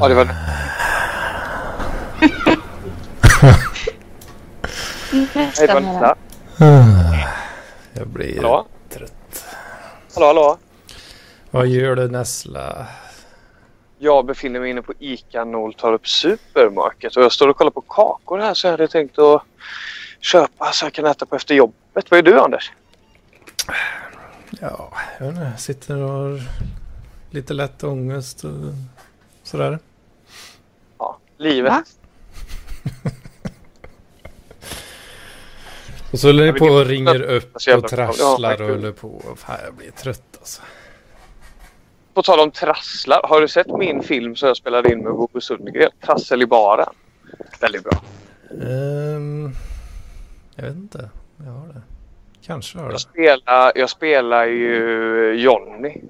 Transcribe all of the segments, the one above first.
Ja, det var Hej, nästa. Jag blir Hallå? trött. Hallå, hallå. Vad gör du Nessla? Jag befinner mig inne på ICA Norrtorp Supermarket och jag står och kollar på kakor här så jag hade tänkt att köpa så jag kan äta på efter jobbet. Vad är du Anders? Ja, jag vet inte. Jag sitter och har lite lätt ångest och sådär. Ja, livet. Va? Och så håller Jag ni på och ringer upp och trasslar och håller på. Fan, jag blir trött alltså. På tal om trasslar. Har du sett min film som jag spelade in med Bobo Sundgren? Trassel i baren. Väldigt bra. Ehm, jag vet inte. Jag har det. Kanske har Jag det. spelar, jag spelar ju Johnny.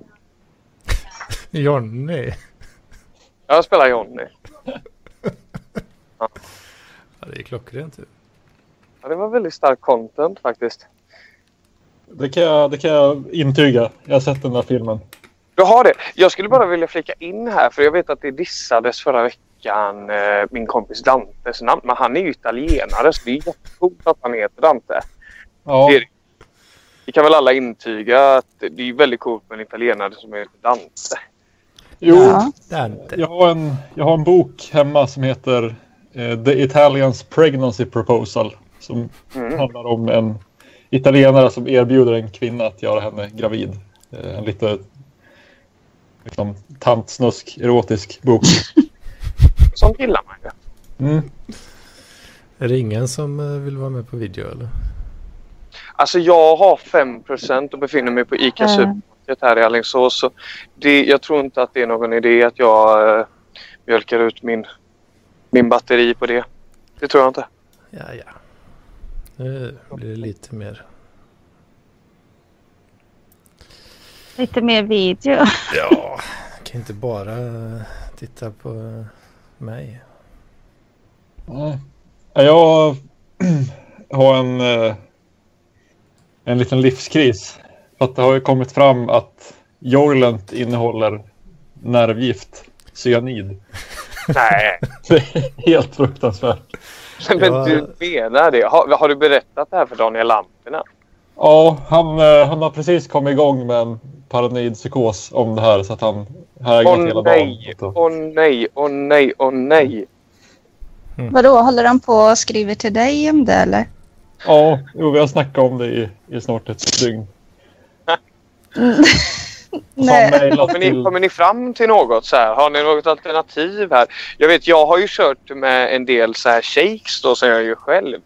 Johnny. Jag spelar Johnny. Ja, det är klockrent. ju. Ja, det var väldigt stark content faktiskt. Det kan, jag, det kan jag intyga. Jag har sett den där filmen. Du har det. Jag skulle bara vilja flika in här för jag vet att det dissades förra veckan eh, min kompis Dantes namn. Men han är ju italienare så det är jättecoolt att han heter Dante. Ja, Det det. Vi kan väl alla intyga att det är väldigt coolt med en italienare som heter Dante. Jo, Ja. Jag, har en, jag har en bok hemma som heter eh, The Italians Pregnancy Proposal. Som Mm. handlar om en italienare som erbjuder en kvinna att göra henne gravid. Eh, en lite liksom, tantsnusk, erotisk bok. Sånt gillar man ju. Mm. Är det ingen som eh, vill vara med på video eller? Alltså jag har 5% och befinner mig på ICA Mm. Supermarket här i Alingsås. Så det, jag tror inte att det är någon idé att jag eh, mjölkar ut min, min batteri på det. Det tror jag inte. Ja, ja. Nu blir det lite mer. Lite mer video. Ja, jag kan inte bara titta på mig. Nej. Ja, Jag har en, eh, en liten livskris. För att det har ju kommit fram att Joylent innehåller nervgift, cyanid. Nej, Det är helt fruktansvärt. men Ja. du menar det. Har, har du berättat det här för Daniel Lampinen? Ja, han, eh, han har precis kommit igång med en paranoid psykos om det här så att han har ägnat Åh hela nej, dagen. åh nej, åh nej, åh nej. Vadå, håller de på och skriver till dig om det eller? Ja, jo, vi har snackat om det i, i snart ett dygn. Kommer ni, kommer ni fram till något så här? Har ni något alternativ här? Jag vet, jag har ju kört med en del så här shakes då som jag gör själv.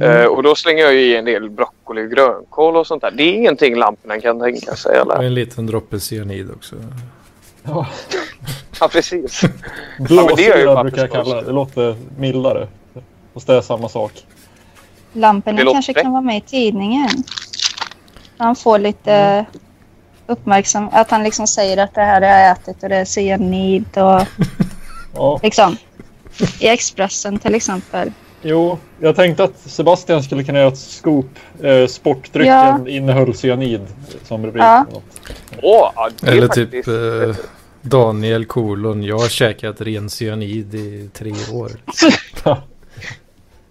Mm. Eh, och då slänger jag ju i en del broccoli och grönkål och sånt där. Det är ingenting lamporna kan tänka sig Och eller? en liten droppe cyanid också. Ja, Ja, precis. Blåsyra bara brukar jag kalla det. Det låter mildare. Fast det är samma sak. Lamporna kanske fräckt. kan vara med i tidningen. Han får lite uppmärksamhet. Att han liksom säger att det här har jag ätit och det är cyanid och Ja. liksom. I Expressen till exempel. Jo, jag tänkte att Sebastian skulle kunna göra ett scoop. Eh, sportdrycken Ja. innehöll cyanid som rubrik. Ja. Åh, Eller faktiskt... typ eh, Daniel kolon. Jag har käkat ren cyanid i tre år.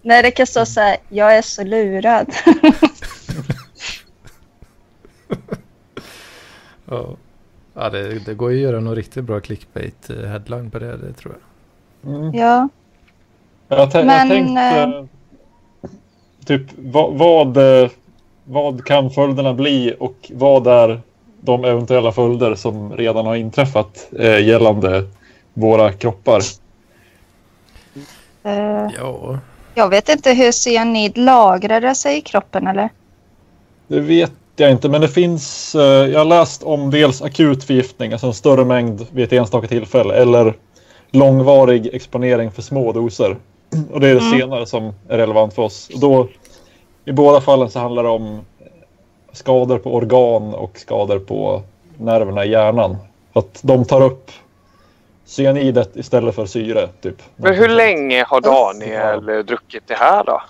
Nej, det kan stå så här. Jag är så lurad. Ja, ja det, det går ju att göra någon riktigt bra clickbait eh, headline på det, det tror jag. Mm. ja. Jag, Men, jag tänkte... eh, Typ vad, vad, eh, vad kan följderna bli och vad är de eventuella följder som redan har inträffat eh, gällande våra kroppar? Eh, Ja, jag vet inte hur cyanid lagrar sig i kroppen eller? Det vet jag inte, men det finns... Eh, jag har läst om dels akut förgiftning, alltså en större mängd vid ett enstaka tillfälle, eller långvarig exponering för små doser. Och det är det Mm. senare som är relevant för oss. Och då, I båda fallen så handlar det om skador på organ och skador på nerverna i hjärnan. Att de tar upp cyanidet istället för syre. Typ. Men hur länge har Daniel druckit det här då?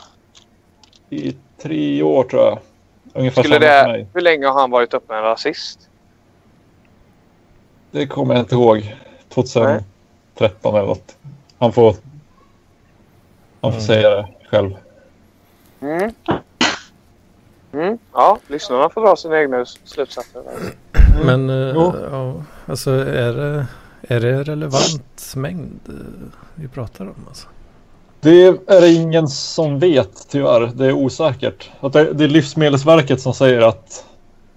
I tre år tror jag. Ungefär Skulle samma för det, mig. hur länge har han varit uppe med en rasist? Det kommer jag inte ihåg. 2010 13 eller något. Han får, han får Mm. säga det själv. Mm. Mm. Ja, lyssnarna får dra sina egna slutsatser. Men eh, Jo. ja, alltså är det, är det relevant mängd eh, vi pratar om? Alltså? Det är det ingen som vet tyvärr. Det är osäkert. Att det, det är Livsmedelsverket som säger att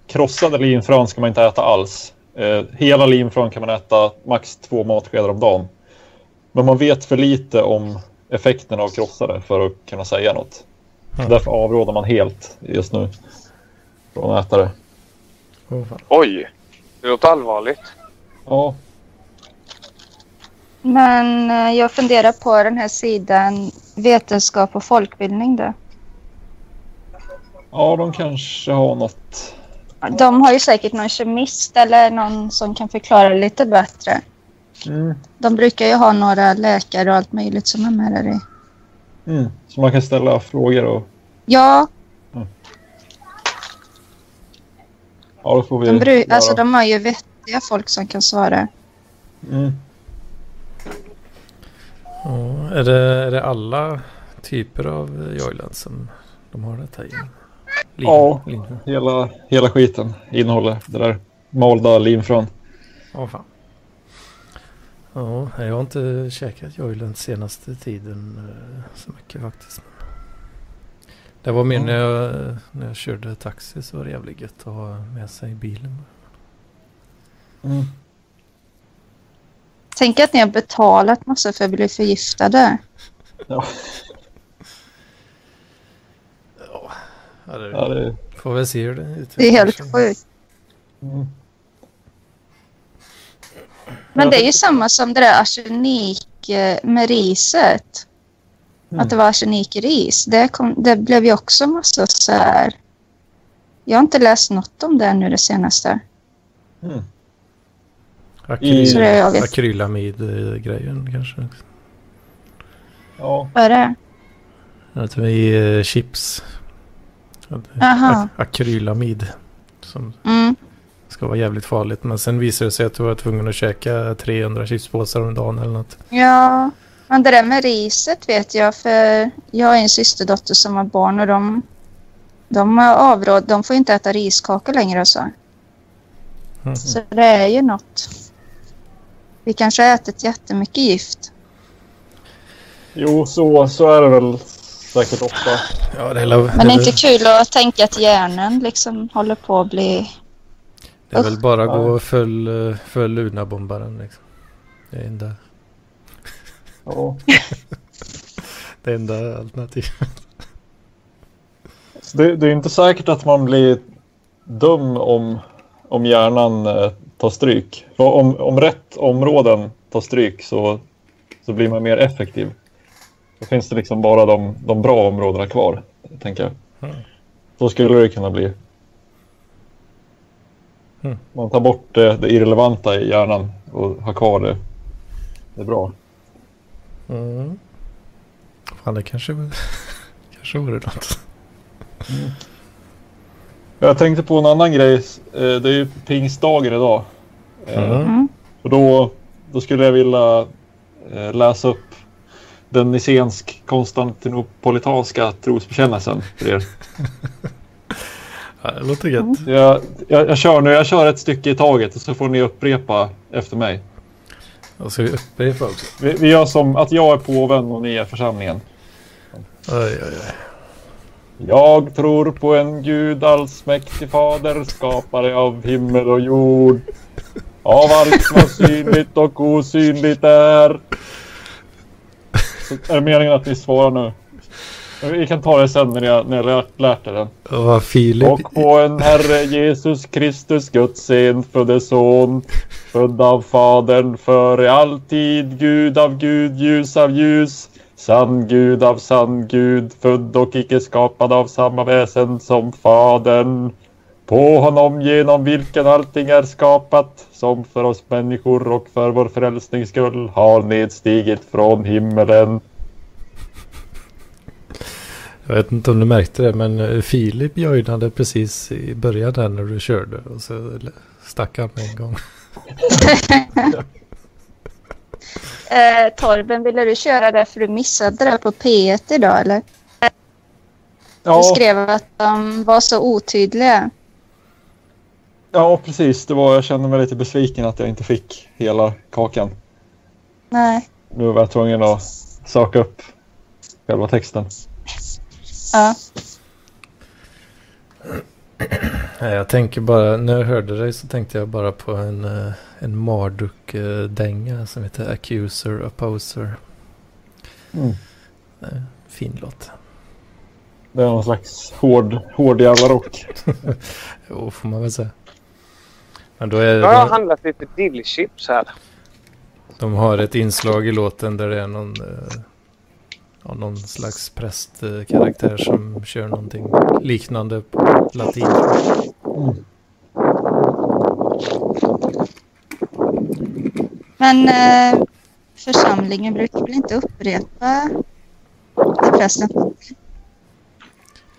krossade linfrön ska man inte äta alls. Eh, hela linfrön kan man äta max två matskedar om dagen. Men man vet för lite om effekten av krossade för att kunna säga något. Mm. Därför avråder man helt just nu från att äta det. Oj, det låter allvarligt. Ja, Men eh, jag funderar på den här sidan vetenskap och folkbildning. Då. ja de kanske har något. De har ju säkert någon kemist eller någon som kan förklara lite bättre. Mm. De brukar ju ha några läkare och allt möjligt som är med där i. Mm. Så man kan ställa frågor och Ja, ja, då får vi de, bru- alltså, de har ju vettiga folk som kan svara. Mm. Ja, är, det, är det alla typer av Joyland som de har detta i? Lin, Ja. Lin. Hela, hela skiten innehåller det där malda linfrön. Ja, fan. Ja, jag har inte käkat Joyland senaste tiden eh, så mycket faktiskt. Det var mer Ja. när, jag, när jag körde taxi så var det jävligt gött att ha med sig bilen. Mm. Tänk att ni har betalat massa för att bli förgiftade. Ja, Ja, det, ja, det, Får väl se hur det utvecklar Det är helt sjukt. mm. Men det är ju samma som det där arsenik eh, med riset. Mm. Att det var arsenik i ris. Det, kom, det blev ju också massa så här... Jag har inte läst något om det nu det senaste. Mm. Akryl, vet. akrylamid-grejen kanske. ja. Vad är det? Att vi i eh, chips. Aha. ak- Akrylamid. Som Mm. ska vara jävligt farligt. Men sen visade det sig att du var tvungen att käka 300 chipspåsar om dagen eller något. Ja, men det där med riset vet jag. För jag har en systerdotter som har barn och de, de har avråd. De får inte äta riskakor längre och så. Mm. Så det är ju något. Vi kanske har ätit jättemycket gift. Jo, så, så är det väl säkert ofta. Ja, det är, Men det är inte kul att tänka att hjärnan liksom håller på att bli... det är väl bara att gå och full, eh, full Luna-bombaren liksom. Det är enda, Ja. det enda alternativet. Det, det är inte säkert att man blir dum om, om hjärnan eh, tar stryk. Om, om rätt områden tar stryk så, så blir man mer effektiv. Då finns det liksom bara de, de bra områdena kvar, tänker jag. Mm. Så skulle det kunna bli. Mm. Man tar bort det, det irrelevanta i hjärnan och har kvar det, det bra. Mm. Fan, det kanske, kanske vore något. Jag tänkte på en annan grej. Eh, Det är ju pingstdagen idag. Eh, Mm. Mm. Och då, då skulle jag vilja eh, läsa upp den nicensk-konstantinopolitanska trosbekännelsen för er. Ja, det låter gött. Jag, jag, jag kör nu, jag kör ett stycke i taget och så får ni upprepa efter mig. Och så upprepa också. Vi, vi gör som att jag är påven och ni är församlingen. Oj, oj, oj. Jag tror på en Gud allsmäktig fader, skapare av himmel och jord. Av allt vad synligt och osynligt är. Så är det meningen att ni svarar nu? Vi kan ta det sen när jag, när jag lärt, lärt er den. Vad Filip... Och på en Herre Jesus Kristus, Guds enfödde son, född av Fadern före all tid, Gud av Gud, ljus av ljus, sann Gud av sann Gud, född och icke skapad av samma väsen som Fadern. På honom genom vilken allting är skapat, som för oss människor och för vår frälsnings skull har nedstigit från himmelen. Jag vet inte om du märkte det men eh, Filip joinade precis i början där när du körde och så stack han med en gång. Eh, Torben, ville du köra det för du missade det på P1 idag eller? Du Ja, skrev att de var så otydliga. ja, precis. Det var, jag kände mig lite besviken att jag inte fick hela kakan. Nej. Nu var jag tvungen att söka upp själva texten. Ja. Jag tänker bara, när jag hörde dig så tänkte jag bara på en, eh, en Marduk-dänga som heter Accuser Opposer. Mm. Eh, Fin låt. Det är någon slags hård, hård jävla rock. Jo, får man väl säga. Men då är har jag det, handlat lite dillchips här. de har ett inslag i låten där det är någon, eh, ja, någon slags prästkaraktär som kör någonting liknande på latin. Men eh, församlingen brukar väl inte upprepa det prästen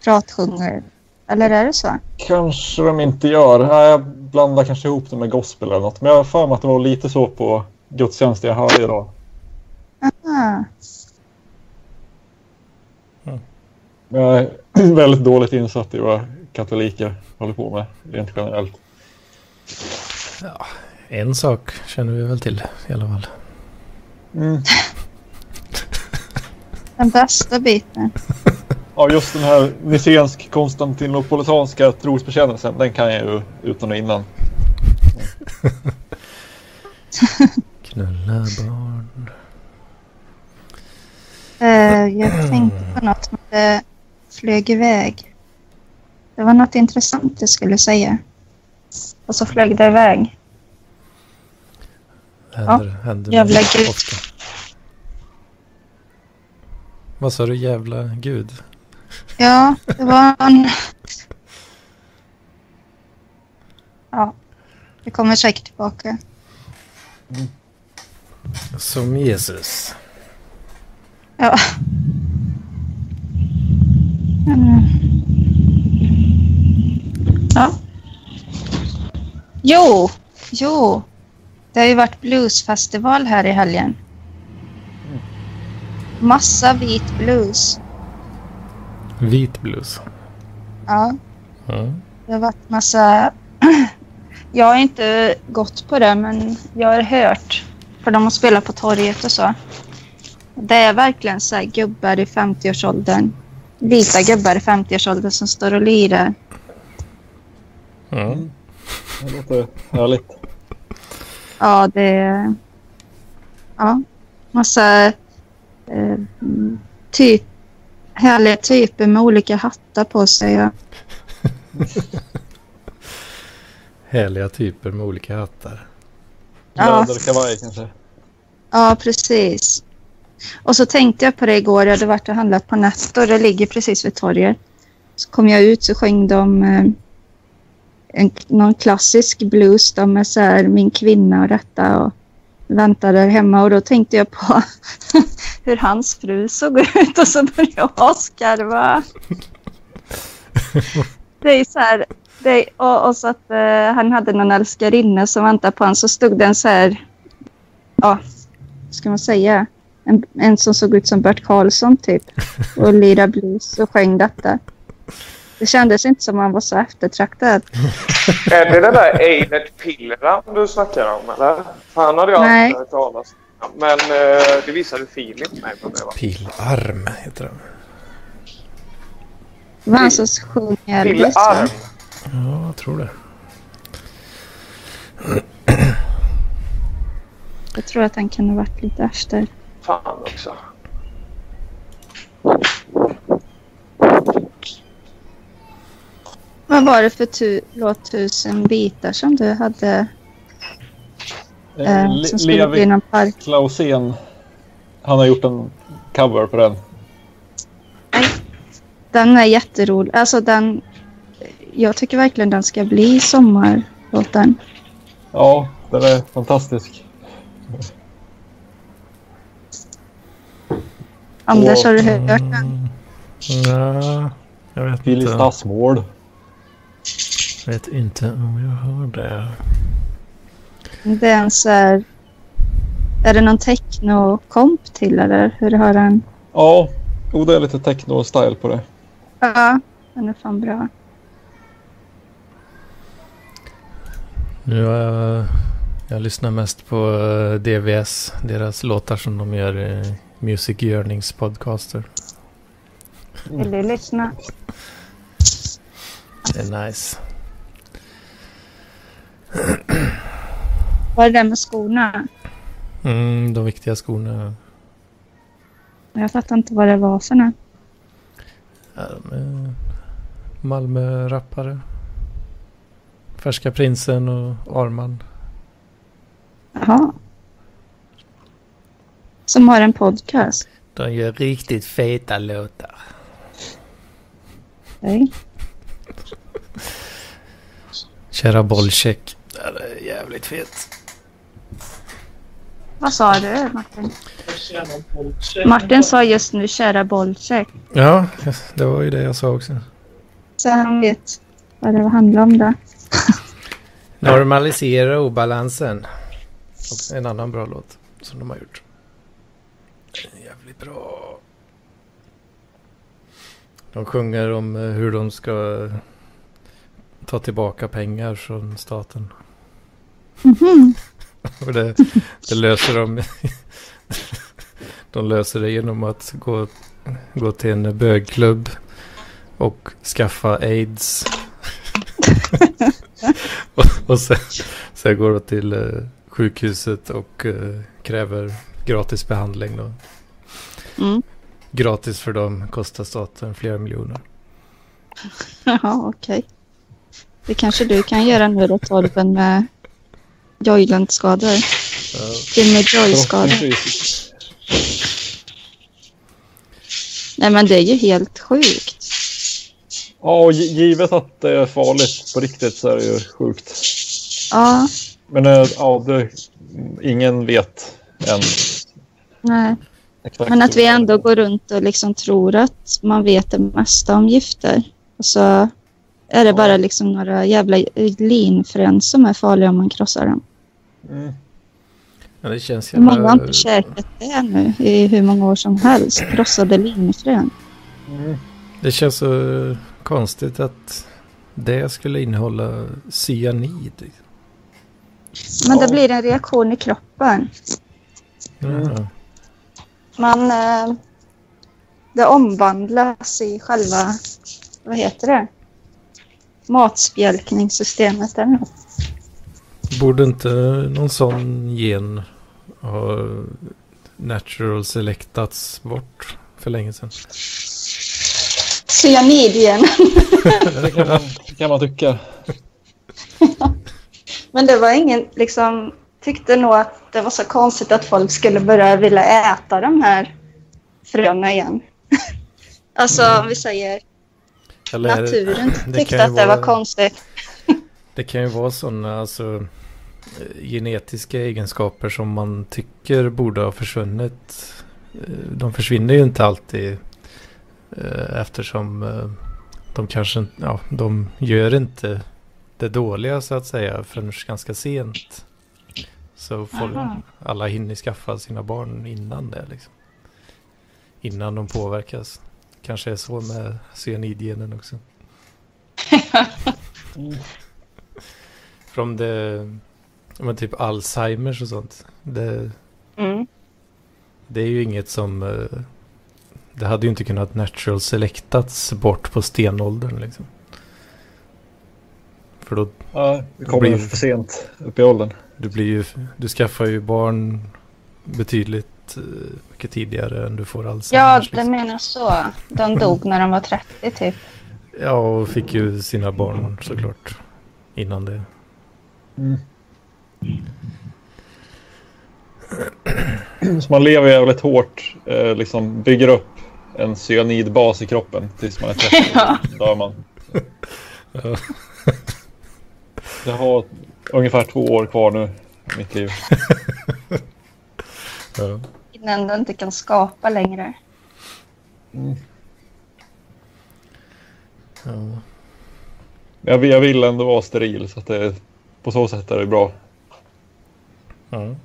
pratsjunger? Eller är det så? Kanske de inte gör. Jag blandar kanske ihop det med gospel eller något. Men jag har för mig att det var lite så på gudstjänsten jag hörde idag. Aha. Jag är väldigt dåligt insatt i vad katoliker håller på med rent generellt. En sak känner vi väl till i alla fall. Mm. Den bästa biten. Ja, just den här nicensk konstantinopolitanska trosbekännelsen, den kan jag ju utan och innan. Knulla barn. Eh, jag tänkte på något det flög iväg. Det var något intressant jag skulle säga. Och så flög det iväg. Händer, händer jävla gud. ofta. Vad sa du jävla gud? Ja, det var en... Ja, det kommer säkert tillbaka. Som Jesus. Ja. Mm. Ja. Jo, jo. Det har ju varit bluesfestival här i helgen. Massa vit blues. Vit blues. Ja, Ja. det har varit massa... Jag har inte gått på det, men jag har hört. För de har spelat på torget och så. Det är verkligen så här gubbar i 50-årsåldern. Vita gubbar i 50-årsåldern som står och lirar. Ja. Det låter härligt. Ja, det är... Ja, massa eh, typ, härliga typer med olika hattar på sig. Ja. Härliga typer med olika hattar. Ja. Läderkavaj kanske. Ja, precis. Och så tänkte jag på det igår. Jag hade varit och handlat på Netto. Det ligger precis vid torget. Så kom jag ut så sjöng de eh, en, någon klassisk blues. då med så här, min kvinna och detta. Och väntade där hemma. Och då tänkte jag på hur hans fru såg ut. Och så började jag asgarva. Det är så här. Det är, och, och så att eh, han hade någon älskarinna som väntade på honom. Så stod den så här. Ja, ska man säga? En, en som såg ut som Bert Karlsson typ. Och lirade blues och sjöng detta. Det kändes inte som han var så eftertraktad. Är det den där Eilert Pilram du snackar om eller? Han hade jag Nej. aldrig hört talas om. Men eh, det visade Filip mig på det va? Pilarm heter den. Det var han som va? arm. Ja, jag tror det. Jag tror att han kan ha varit lite efter. Fan också. Vad var det för tu- låt tusen bitar som du hade? Eh, Eh, Le- som skulle bli Levi någon park? Klausén. Han har gjort en cover på den. Den är jätterolig. Alltså den... Jag tycker verkligen den ska bli sommarlåten. Ja, den är fantastisk. Anders, har du hört den? Mm. Ja, jag vet Billy inte. Stassmål. Vet inte om jag har det. Det är en så här... Är det någon techno-komp till eller hur har den? Ja, jo, det är lite techno-style på det. Ja, den är fan bra. Nu har jag, jag lyssnar mest på eh, DVS, deras låtar som de gör i Music Yearnings podcaster. Vill du lyssna? Det är nice. Vad är det med skorna? Mm, de viktiga skorna. Jag fattar inte vad det var för något. Ja, är Malmö-rappare. Färska Prinsen och Arman. Jaha. Som har en podcast. De gör riktigt feta låtar. Okej. Kära Bolcheck. Det är jävligt fet. Vad sa du Martin? Martin sa just nu kära bollcheck. Ja, det var ju det jag sa också. Så han vet vad det handlar om där. Normalisera obalansen. En annan bra låt som de har gjort. Jävligt bra. De sjunger om eh, hur de ska ta tillbaka pengar från staten. Mhm. Och det, det löser de. De löser det genom att gå, gå till en bögklubb och skaffa aids. och, och sen, sen går de till eh, sjukhuset och eh, kräver gratis behandling. Då. Mm. Gratis för dem kostar staten flera miljoner. Jaha, okej. Det kanske du kan göra nu då Torben med Joyland-skador. Ja. Jimmy Joy-skador. Förhoppningsvis. Nej men det är ju helt sjukt. Ja, och gi- givet att det är farligt på riktigt så är det ju sjukt. Ja, Men eh, ja, det, ingen vet än. nej. Exakt Men att vi ändå går runt och liksom tror att man vet det mesta om gifter. Och så är det bara liksom några jävla linfrön som är farliga om man krossar dem. Mm. Ja, det känns Många har jävla... inte käkat det nu i hur många år som helst. Krossade linfrön. Mm. Det känns så konstigt att det skulle innehålla cyanid. Men det blir en reaktion i kroppen. Mm. Ja. Man, eh, det omvandlas i själva, vad heter det? Matspjälkningssystemet eller något. Borde inte någon sån gen ha natural selectats bort för länge sedan? Cyanidgen. Det kan man, det kan man tycka. Men det var ingen, liksom, tyckte nog att det var så konstigt att folk skulle börja vilja äta de här fröna igen. alltså om vi säger Eller, naturen det tyckte ju att det var konstigt. Det kan ju vara sådana alltså, eh, genetiska egenskaper som man tycker borde ha försvunnit. Eh, De försvinner ju inte alltid eh, eftersom de kanske ja, de gör inte det dåliga så att säga förrän ganska sent. Så folk, alla hinner skaffa sina barn innan det liksom. Innan de påverkas. Kanske är så med cyanidgenen också. Mm. Från det, men typ Alzheimers och sånt. Det, Mm. det är ju inget som, eh, det hade ju inte kunnat natural selectats bort på stenåldern liksom. För då, Ja, det kommer blir- för sent upp i åldern. du blir ju, du skaffar ju barn betydligt eh, mycket tidigare än du får Ja, Alzheimers. det liksom. menar så. De dog när de var 30 typ. Ja, och fick ju sina barn såklart innan det. Mm. Så man lever jävligt hårt, eh, liksom bygger upp en cyanidbas i kroppen tills man är 30. Ja. Då dör man. Ja. Jag har ungefär två år kvar nu i mitt liv. Ja. Innan du inte kan skapa längre. Mm. Ja. Jag, vill- jag vill ändå vara steril så att det, på så sätt är det bra. Ja.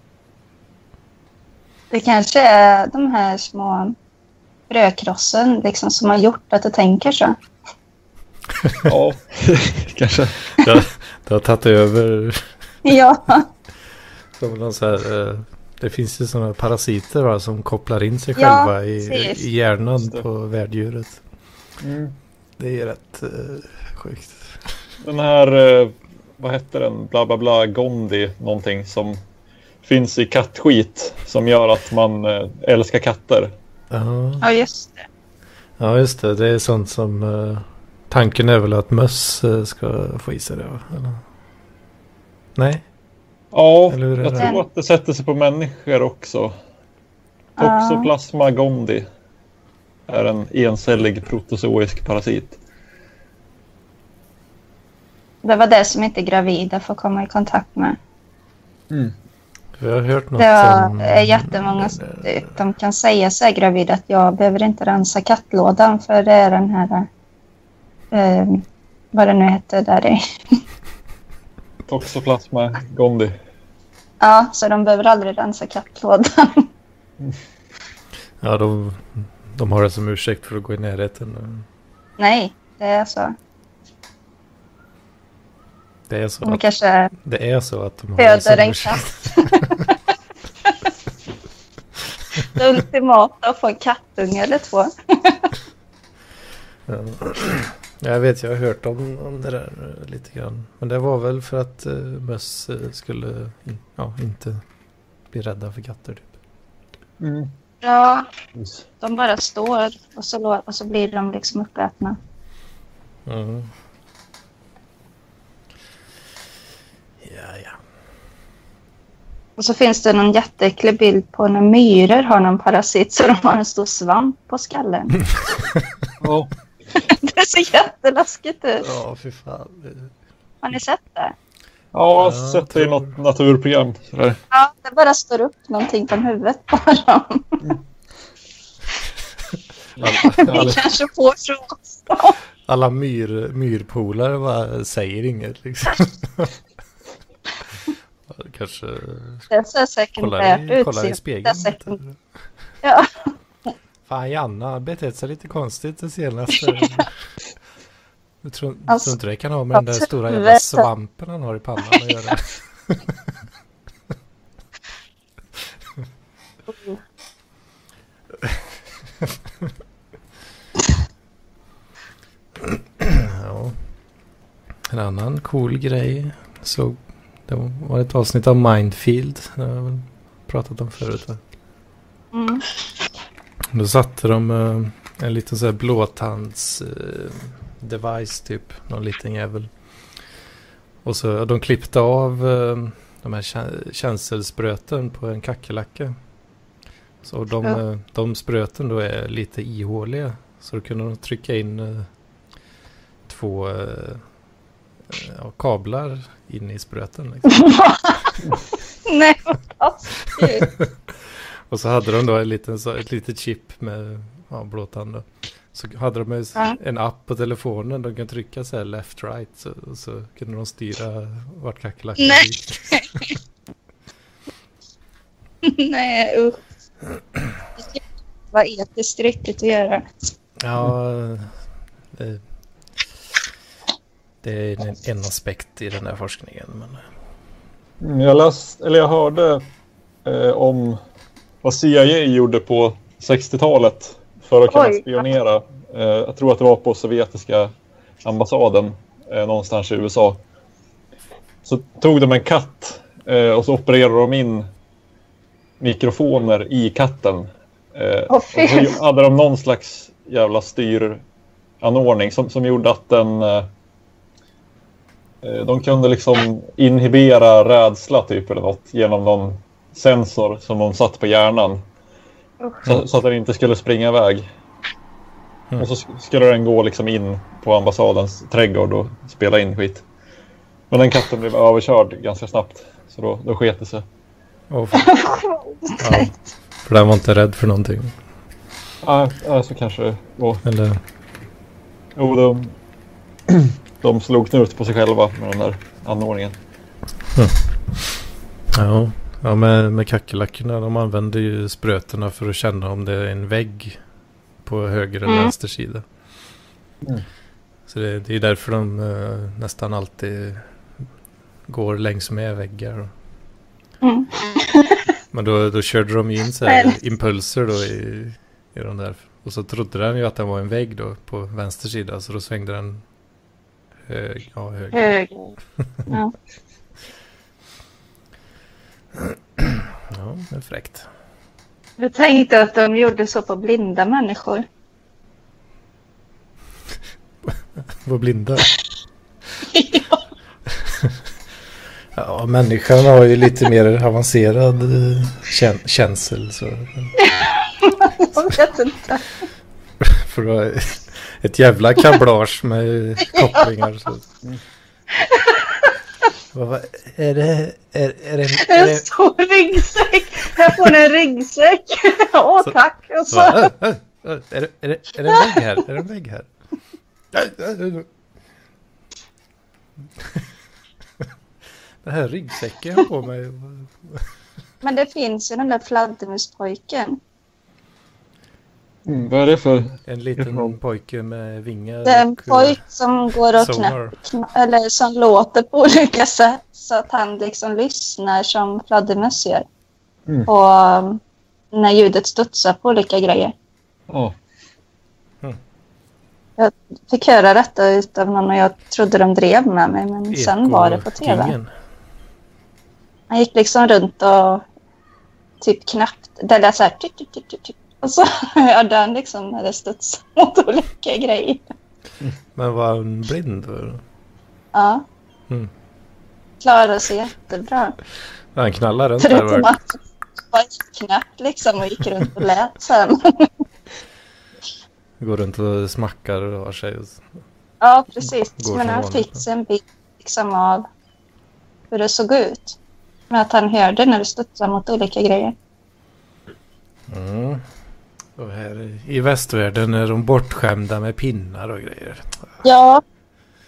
Det kanske är de här små brödkrossen liksom, som har gjort att du tänker så. Ja, kanske. Det, det har tagit över. Ja, Som någon så här, eh, det finns ju sådana parasiter va, som kopplar in sig Ja, själva i, i hjärnan på värddjuret. Mm. Det är rätt eh, sjukt. Den här, eh, vad hette den, bla bla bla, Gondi, någonting som finns i kattskit som gör att man eh, älskar katter. Ja. ja just det. ja, just det. Det är sånt som... eh, tanken är väl att möss eh, ska få i sig det va? Eller? Nej? Ja, jag det? tror att det sätter sig på människor också. Toxoplasma gondi är en encellig protozoisk parasit. Det var det som inte gravida får komma i kontakt med. Jag har hört något Det var som... är jättemånga som de kan säga sig gravida att jag behöver inte rensa kattlådan för det är den här... Eh, vad det nu heter där i. Toxoplasma gondi. Ja, så de behöver aldrig rensa kattlådan. Ja, de, de har det som ursäkt för att gå i närheten. Nej, det är så. Det är så De att, kanske det är så att de har det som en ursäkt. katt. det ultimata att få en kattunge eller två. Ja. Jag vet, jag har hört om, om det där eh, lite grann. Men det var väl för att uh, möss eh, skulle in, ja, inte bli rädda för katter. Typ. Mm. Ja, de bara står och så, och så blir de liksom uppätna. Mm. Ja, ja. Och så finns det någon jätteäcklig bild på när myror har någon parasit så de har en stor svamp på skallen. Ja. det ser jätteläskigt ut. Ja, fy fan. Har ni sett det? Ja, jag har sett det i något naturprogram. Sådär. Ja, det bara står upp någonting från huvudet på dem. Alla, Vi kanske får också. alla myr, myrpolare bara säger inget liksom. Kanske Det ser sekundärt kollar i, ut. kollar i spegeln. Ja. Fan, Janna har betett sig lite konstigt det senaste. Jag tror, Alltså, tror inte det kan ha med den där stora jävla svampen han har i pannan att göra. ja. En annan cool grej. Så det var ett avsnitt av Mindfield. Det har jag väl pratat om förut va? Mm. Då satte de eh, en liten så här blåtands eh, device typ. Någon liten jävel. Och så de klippte av eh, de här kä- känselspröten på en kackerlacka. Så de, Ja. de spröten då är lite ihåliga. Så då kunde de trycka in två ja, kablar in i spröten. Liksom. Nej, vad. Och så hade de då en liten, så, ett litet chip med ja, blåtand. då. Så hade de en, Ja. en app på telefonen. De kan trycka så här left right. Så, och så kunde de styra vart kackerlackan Nej. gick. Nej, usch. Det var etiskt riktigt att göra. Ja, det, det är en, en aspekt i den här forskningen. Men, Jag, läst, eller jag hörde eh, om vad CIA gjorde på 60-talet för att kunna Oj. spionera. Eh, jag tror att det var på sovjetiska ambassaden eh, någonstans i USA. Så tog de en katt eh, och så opererade de in mikrofoner i katten. Eh, och så hade de någon slags jävla styranordning som, som gjorde att den eh, Eh, De kunde liksom inhibera rädsla typ eller något genom någon sensor som de satt på hjärnan. Så, så att den inte skulle springa iväg. Mm. Och så sk- skulle den gå liksom in på ambassadens trädgård och spela in skit. Men den katten blev överkörd ganska snabbt. Så då, då sket det sig. och för, ja, för den var inte rädd för någonting. Ja, ja, så kanske det var. Eller, Jo, de, de slog knut på sig själva med den där anordningen. ja, Ja, med, med kackerlackorna. De använder ju sprötena för att känna om det är en vägg på höger eller Mm. vänster sida. Mm. Så det, det är därför de eh, nästan alltid går längs med väggar. Mm. Men då, då körde de ju in så här impulser då i, i de där. Och så trodde den ju att den var en vägg då på vänster sida. Så då svängde den hög, ja, hög. Höger. Ja. Ja, det är fräckt. Jag tänkte att de gjorde så på blinda människor. Var blinda. Ja, människan har ju lite mer avancerad eh, kän känsel. Så. Jag vet inte. För att ha ett jävla kablage med kopplingar. Så. Vad, vad, är det... Är, är det, är En det stor ryggsäck. Jag får en ryggsäck. Åh, Så- tack. Och så? Äh, äh, äh, Är det, är, det, är det en vägg här? Är det en vägg här? Den här ryggsäcken jag har på mig. men det finns ju den där fladdermuspojken. Mm, vad är det för? En liten pojke med vingar. Det är en och, eh, pojk som går och knäpper, eller som låter på olika sätt så att han liksom lyssnar som fladdermöss gör. Mm. Och um, när ljudet studsar på olika grejer. Ja. Fick höra detta utav någon och jag trodde de drev med mig men sen var det på tv. Ekokingen. Han gick liksom runt och typ knappt, det lät så här typ, typ, typ, typ, typ. Och så hörde han liksom när det studsade mot olika grejer. Men var han blind? Ja. Mm. Klarade sig jättebra. Han knallade runt där. Förutom att han var knappt liksom och gick runt och lät sen. Går runt och smackar och har sig. och- Ja, precis. Går Men han fick sig en bild liksom av hur det såg ut. Med att han hörde när det studsade mot olika grejer. Mm. Och här i västvärlden är de bortskämda med pinnar och grejer. Ja,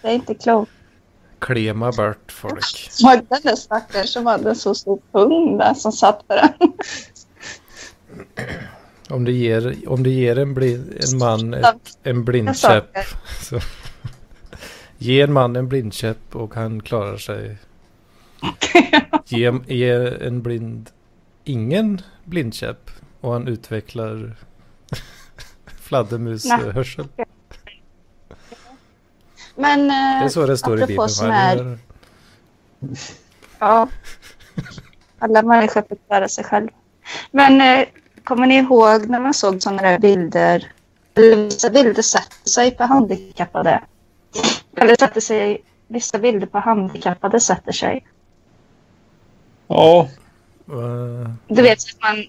det är inte klokt. Klema bort folk. Såg den där stackaren som hade så stor pung där som satt på den. Om det ger, om det ger en, blind, en man ett, en blindkäpp. Så. Ge en man en blindkäpp och han klarar sig. Ge, ge en blind ingen blindkäpp och han utvecklar fladdermushörsel. Men Det är eh, så det står i Bibeln. är- ja, alla människor får klara sig själv. Men eh, kommer ni ihåg när man såg sådana där bilder? Vissa bilder sätter sig på handikappade. Eller sätter sig, vissa bilder på handikappade sätter sig. Ja. Du vet att man,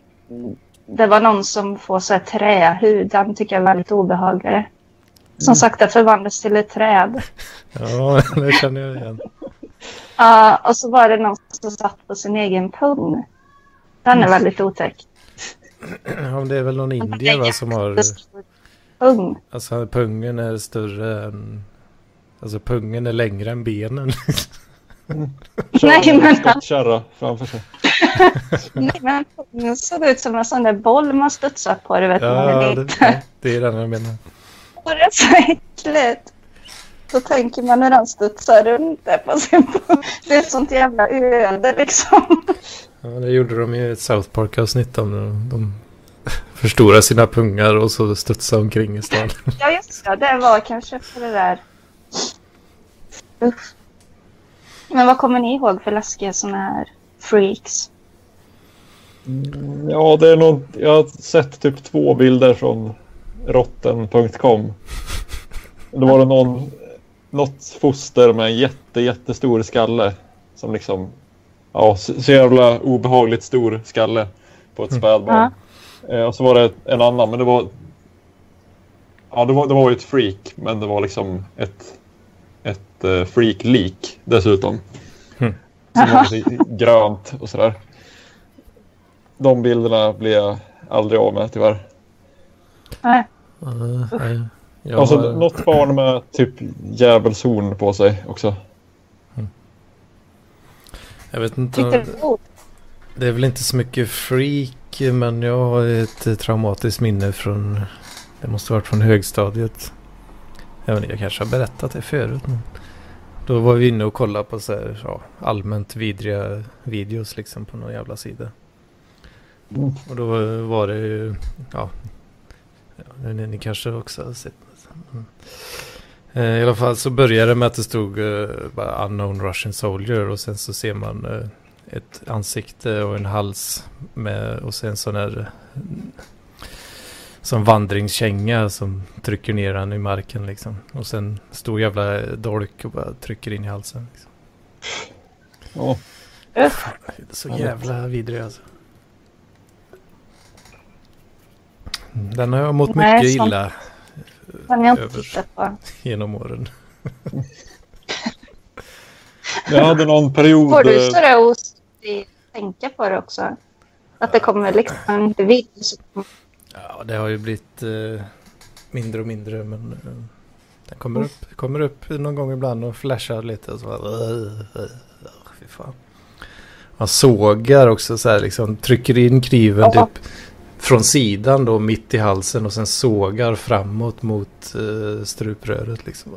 det var någon som får så här trähud. Den tycker jag är väldigt obehaglig. Som sakta förvandlas till ett träd. Ja, det känner jag igen. Ja, och så var det någon som satt på sin egen pung. Den är väldigt otäck. Ja, det är väl någon indier va, som har... Pung. Alltså pungen är större än... Alltså pungen är längre än benen. Nej, Kör en men- skottkärra framför sig. Nej, men pungen såg ut som en sån där boll man studsar på. Du vet, man Ja, är det, ja, det är den jag menar. Och det är så äckligt. Då tänker man hur han studsar runt där på sin pung. Det är ett sånt jävla öde liksom. Ja, det gjorde de i ett South Park-avsnitt om de, de förstorar sina pungar och så studsar omkring i stan. Ja, just det. Det var kanske för det där. Usch. Men vad kommer ni ihåg för läskiga såna här freaks? Mm, Ja, det är nog... Jag har sett typ två bilder från rotten.com. Då var det någon, något foster med en jätte, jättestor skalle. Som liksom... Ja, så jävla obehagligt stor skalle på ett spädbarn. Eh, och så var det en annan, men det var... Ja, det var, det var ju ett freak, men det var liksom ett, ett uh, freak-lik dessutom. Mm. Som var lite grönt och sådär. De bilderna blir jag aldrig av med tyvärr. Nej. Uh, nej. Jag och så har- något barn med typ djävulshorn på sig också. Jag vet inte. Det är väl inte så mycket freak men jag har ett traumatiskt minne från det måste ha varit från högstadiet. Jag, vet inte, jag kanske har berättat det förut. Men då var vi inne och kollade på så här, ja, allmänt vidriga videos liksom på någon jävla sida. Och då var det ju, ja, ja ni, ni kanske också har sett. Mm. Eh, I alla fall så började det med att det stod uh, bara unknown Russian soldier och sen så ser man uh, ett ansikte och en hals med och sen sån här som vandringskänga som trycker ner han i marken liksom. Och sen stor jävla dolk och bara trycker in i halsen. Liksom. Är så jävla vidrig alltså. Den har jag mått Nej, mycket sånt- illa kan jag inte på. genom åren. Jag hade någon period... Får du eh, sådär OCD tänka på det också? Att det kommer liksom inte videos. Ja, det har ju blivit eh, mindre och mindre men eh, den kommer upp, kommer upp någon gång ibland och flashar lite och så bara, fy fan. Man sågar också så här liksom, trycker in kniven Ja. typ från sidan då mitt i halsen och sen sågar framåt mot uh, strupröret liksom.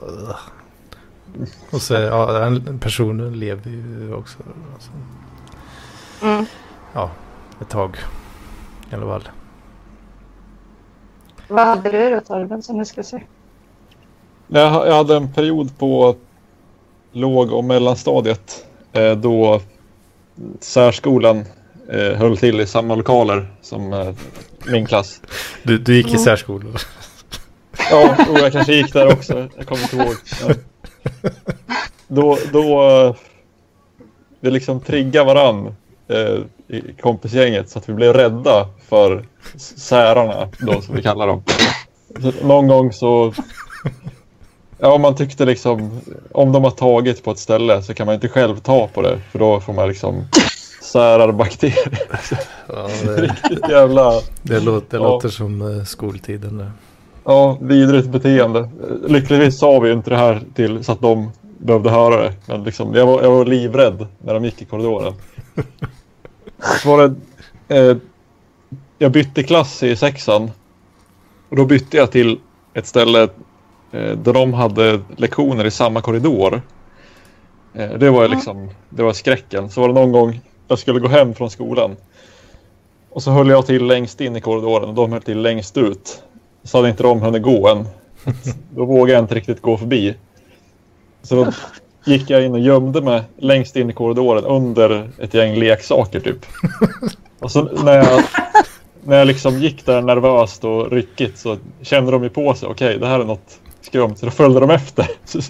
Och så, ja, den personen lever ju också. Alltså, Mm. ja, ett tag i alla fall. Vad hade du då Torben som du skulle säga? Jag, jag hade en period på låg och mellanstadiet eh, då särskolan eh, höll till i samma lokaler som eh, min klass. Du, du gick i Mm. särskolor? Ja, och jag kanske gick där också. Jag kommer inte ihåg. Ja. Då, då eh, vi liksom triggade varann eh, i kompisgänget så att vi blev rädda för särarna då som vi kallar dem. Så någon gång så Ja, man tyckte liksom om de har tagit på ett ställe så kan man inte själv ta på det för då får man liksom särarbakterier. Ja, det, Riktigt jävla det, låter, det Ja. låter som eh, skoltiden. Där. Ja, vidrigt beteende. Lyckligtvis sa vi inte det här till så att de behövde höra det. Men liksom, jag, var, jag var livrädd när de gick i korridoren. Så var det, eh, jag bytte klass i sexan. Och då bytte jag till ett ställe eh, där de hade lektioner i samma korridor. Eh, det var ju liksom, det var skräcken. Så var det någon gång jag skulle gå hem från skolan. Och så höll jag till längst in i korridoren och de höll till längst ut. Så hade inte de hunnit gå än. Då vågade jag inte riktigt gå förbi. Så då gick jag in och gömde mig längst in i korridoren under ett gäng leksaker typ. Och så när jag, när jag liksom gick där nervöst och ryckigt så kände de ju på sig. Okej, det här är något skumt. Så då följde de efter. Så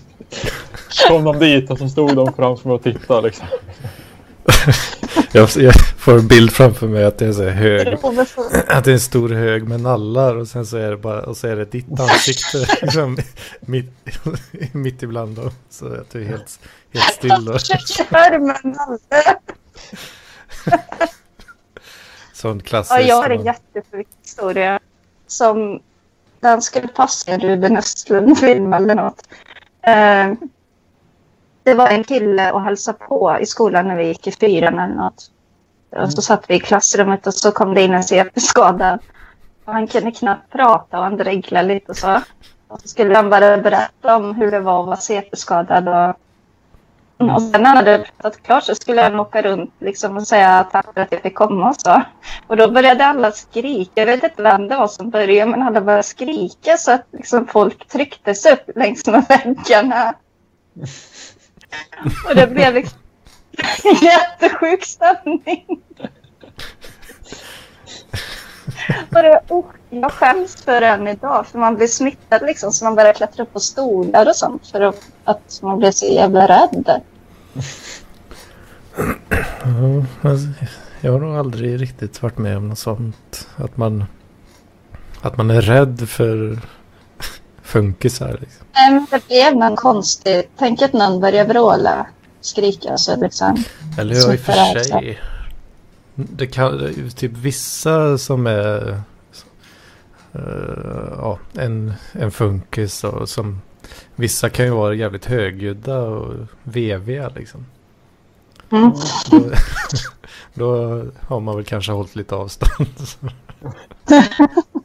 kom de dit och så stod de framför mig och tittade liksom. Jag, jag får en bild framför mig att det är så hög. Att det är en stor hög med nallar och sen så är det bara och så är det ditt ansikte liksom, mitt, mitt ibland dem. Så att du är helt, helt still och Kör med nalle. sån klassisk. Ja, jag har en jättesjuk historia. Som den skulle passa i en Ruben Östlund-film eller något. Eh, det var en kille och hälsade på i skolan när vi gick i fyran eller något. Och så satt vi i klassrummet och så kom det in en CP-skadad. Han kunde knappt prata och han dreglade lite och så. Och så skulle han bara berätta om hur det var att vara CP-skadad. Och, och sen när han hade pratat klart så skulle han åka runt liksom och säga tack för att jag fick komma och så. Och då började alla skrika. Jag vet inte vem det var som började men alla började skrika så att liksom folk trycktes upp längs med väggarna. Och det blev liksom jättesjuk stämning. Och det, oh, jag skäms för den idag för man blir smittad liksom så man börjar klättra upp på stolar och sånt för att, att man blir så jävla rädd. Ja, jag har nog aldrig riktigt varit med om något sånt. Att man, att man är rädd för funkisar. Liksom. Nej, det blev någon konstigt. Tänk att någon börjar vråla, skrika så liksom. Eller ja, i och för sig. Det kan det ju typ vissa som är eh, ja, en, en funkis och som vissa kan ju vara jävligt högljudda och veviga liksom. Mm. Då, Då har man väl kanske hållit lite avstånd.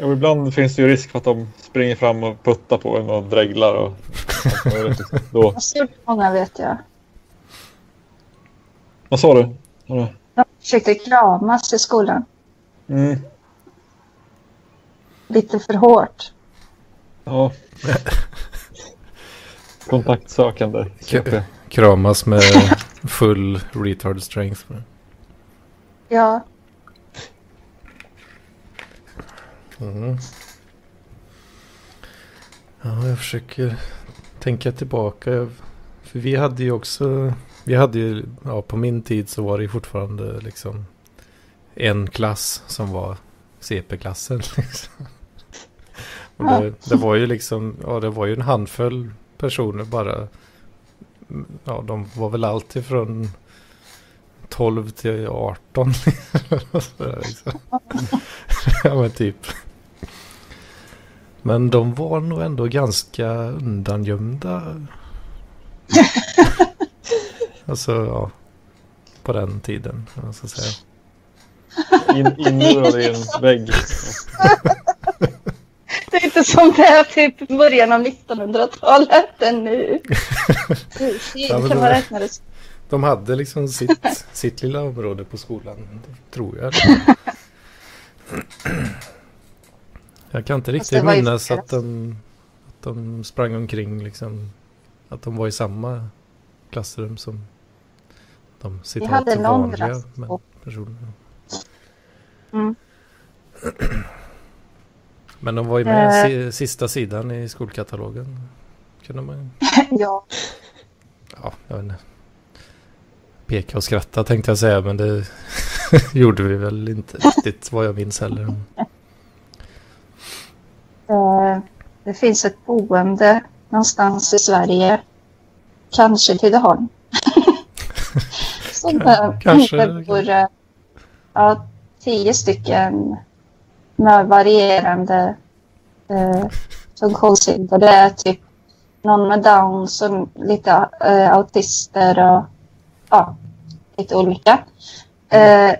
Ja, ibland finns det ju risk för att de springer fram och puttar på en och dreglar. Och, då. Många vet jag. Vad sa du? De försökte kramas i skolan. Mm. Lite för hårt. ja. Kontaktsökande. Kramas med full retard strength. Ja, Mm. Ja, jag försöker tänka tillbaka. För vi hade ju också, vi hade ju, ja på min tid så var det ju fortfarande liksom en klass som var CP-klassen. Liksom. Och det, det var ju liksom, ja det var ju en handfull personer bara. Ja, de var väl alltid från 12 till 18. Sådär, liksom. ja men typ. Men de var nog ändå ganska undangömda. alltså ja. På den tiden. om man ska säga. In, inmurade i en vägg. det är inte som det är typ början av 1900-talet än nu. Ja, kan man räkna det De hade liksom sitt, sitt lilla område på skolan. Tror jag. Jag kan inte riktigt minnas att de, att de sprang omkring liksom. Att de var i samma klassrum som de citat hade någon vanliga personer. Mm. Men de var ju med si, sista sidan i skolkatalogen. Kunde man Ja, ja, jag vet inte. Peka och skratta tänkte jag säga men det gjorde vi väl inte riktigt vad jag minns heller. Eh, det finns ett boende någonstans i Sverige. Kanske Tidaholm. Som Kanske. det bor eh, ja, tio stycken med varierande eh, funktionshinder. Det är typ någon med Downs och lite eh, autister och ja, lite olika. Eh,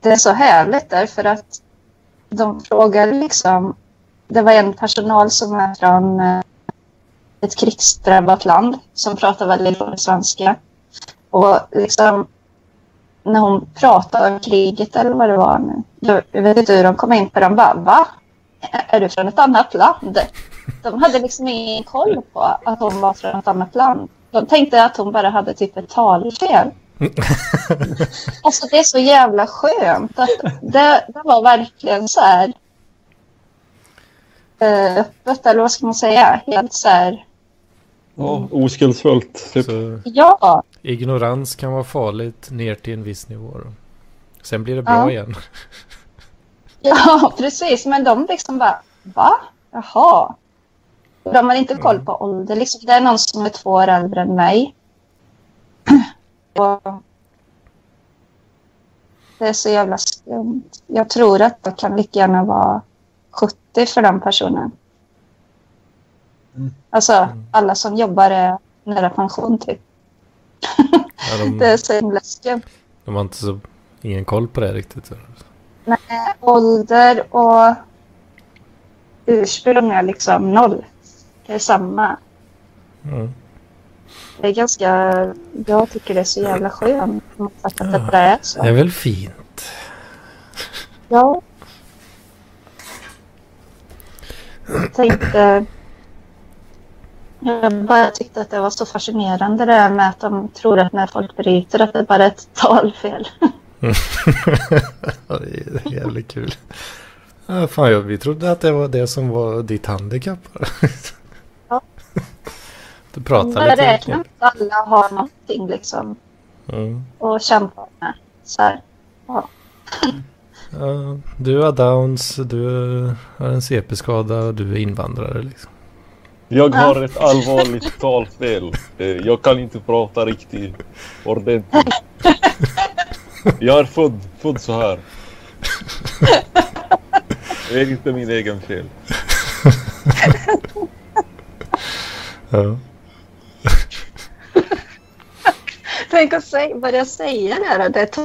det är så härligt därför att de frågar liksom det var en personal som är från eh, ett krigsdrabbat land som pratar väldigt dålig svenska. Och liksom när hon pratade om kriget eller vad det var nu. Jag vet inte hur de kom in på det. De bara, va? Är du från ett annat land? De hade liksom ingen koll på att hon var från ett annat land. De tänkte att hon bara hade typ ett talfel. Alltså det är så jävla skönt. Att det, det var verkligen så här öppet, eller vad ska man säga? Helt så här, Ja, oskuldsfullt. Typ. Så ja, ignorans kan vara farligt ner till en viss nivå. Då. Sen blir det bra Ja. igen. ja, precis. Men de liksom bara, va? Jaha. De har inte koll på ålder. Liksom, det är någon som är två år äldre än mig. Och det är så jävla skumt. Jag tror att det kan lika gärna vara 70 för den personen. Mm. Alltså, alla som jobbar är nära pension typ. Ja, Det är de, så himla skumt. de har inte så, ingen koll på det riktigt. Nej, ålder och ursprung är liksom noll. Det är samma. Mm. Det är ganska... Jag tycker det är så jävla skönt att det bara är Det är så. väl fint. Ja. Jag tänkte... Jag bara tyckte att det var så fascinerande det där med att de tror att när folk bryter att det bara är ett talfel. det är jävligt kul. Ja, fan, ja, vi trodde att det var det som var ditt handikapp. Ja. Du pratar lite. räknar att alla har någonting liksom Mm. och kämpar med. Så här. Ja, du har downs, du har en CP-skada och du är invandrare. Liksom. Jag har ett allvarligt talfel. Eh, Jag kan inte prata riktigt ordentligt. Jag är född, född så här. Det är inte min egen fel. Ja. Tänk att säga, börja säga det här. Det.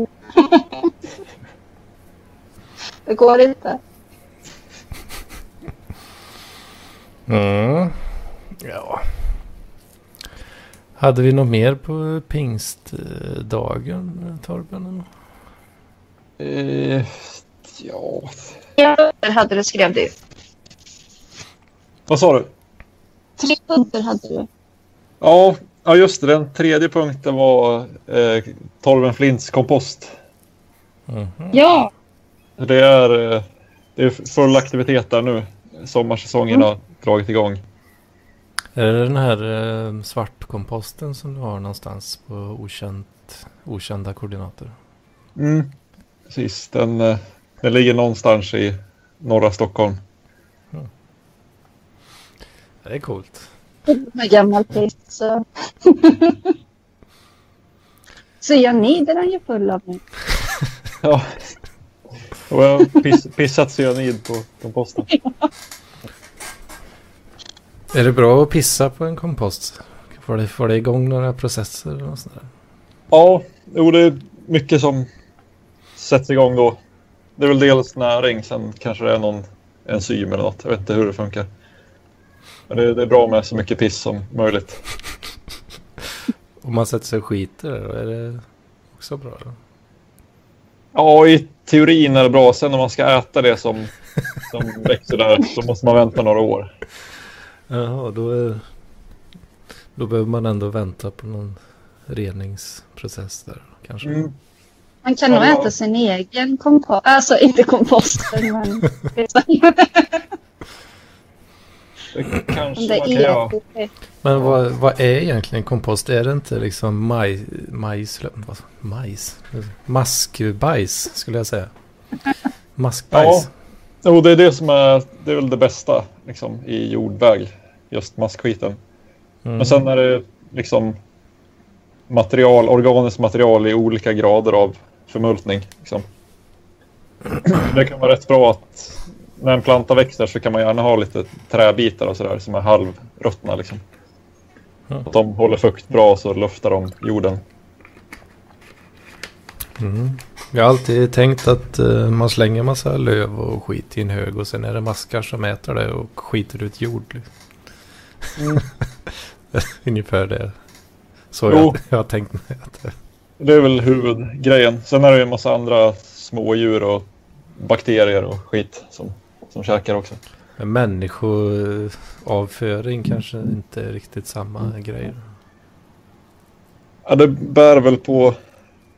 Det går inte. Mm. Ja. Hade vi något mer på pingstdagen, Torben? Eh, ja, Tre punkter hade du skrev du. vad sa du? Tre punkter hade du. Ja, ja, just det. Den tredje punkten var eh, Torben Flints kompost. Mhm. Ja, Det är, eh, det är full aktivitet där nu. Sommarsäsongen har dragit igång. Är det den här eh, svartkomposten som du har någonstans på okänt, okända koordinater? Mm. Precis, den, eh, den ligger någonstans i norra Stockholm. Det är coolt. med gammal piss. Så. Cyanid är han ju full av nu. Ja. Och jag har piss, pissat cyanid på komposten. Är det bra att pissa på en kompost? Får det, får det igång några processer? eller något sånt där? Ja, jo, det är mycket som sätts igång då. Det är väl dels näring, sen kanske det är någon enzym eller något. Jag vet inte hur det funkar. Men det, det är bra med så mycket piss som möjligt. Om man sätter sig och skiter, då är det också bra? Då? Ja, i teorin är det bra. Sen om man ska äta det som, som växer där så måste man vänta några år. Jaha, då, är, då behöver man ändå vänta på någon reningsprocess där kanske. Mm. Man kan nog Ja. äta sin egen kompost. Alltså inte komposten men Det kanske man kan göra. Men vad, vad är egentligen kompost? Är det inte liksom maj, majs, majs? Maskbajs skulle jag säga. Maskbajs. Jo, det är det som är, det är väl det bästa liksom, i jordväg. Just maskskiten. Mm. Men sen är det liksom material, organiskt material i olika grader av förmultning. Liksom. Det kan vara rätt bra att när en planta växer så kan man gärna ha lite träbitar och sådär som är halvruttna. Liksom. Ja. Att de håller fukt bra så luftar de jorden. Mm. Jag har alltid tänkt att eh, man slänger massa löv och skit i en hög och sen är det maskar som äter det och skiter ut jord. liksom. Mm. Ungefär det. Så jag, jag har tänkt mig att det Det är väl huvudgrejen. Sen är det ju en massa andra smådjur och bakterier och skit som, som käkar också. Men människoavföring kanske inte är riktigt samma grej. Ja, det bär väl på...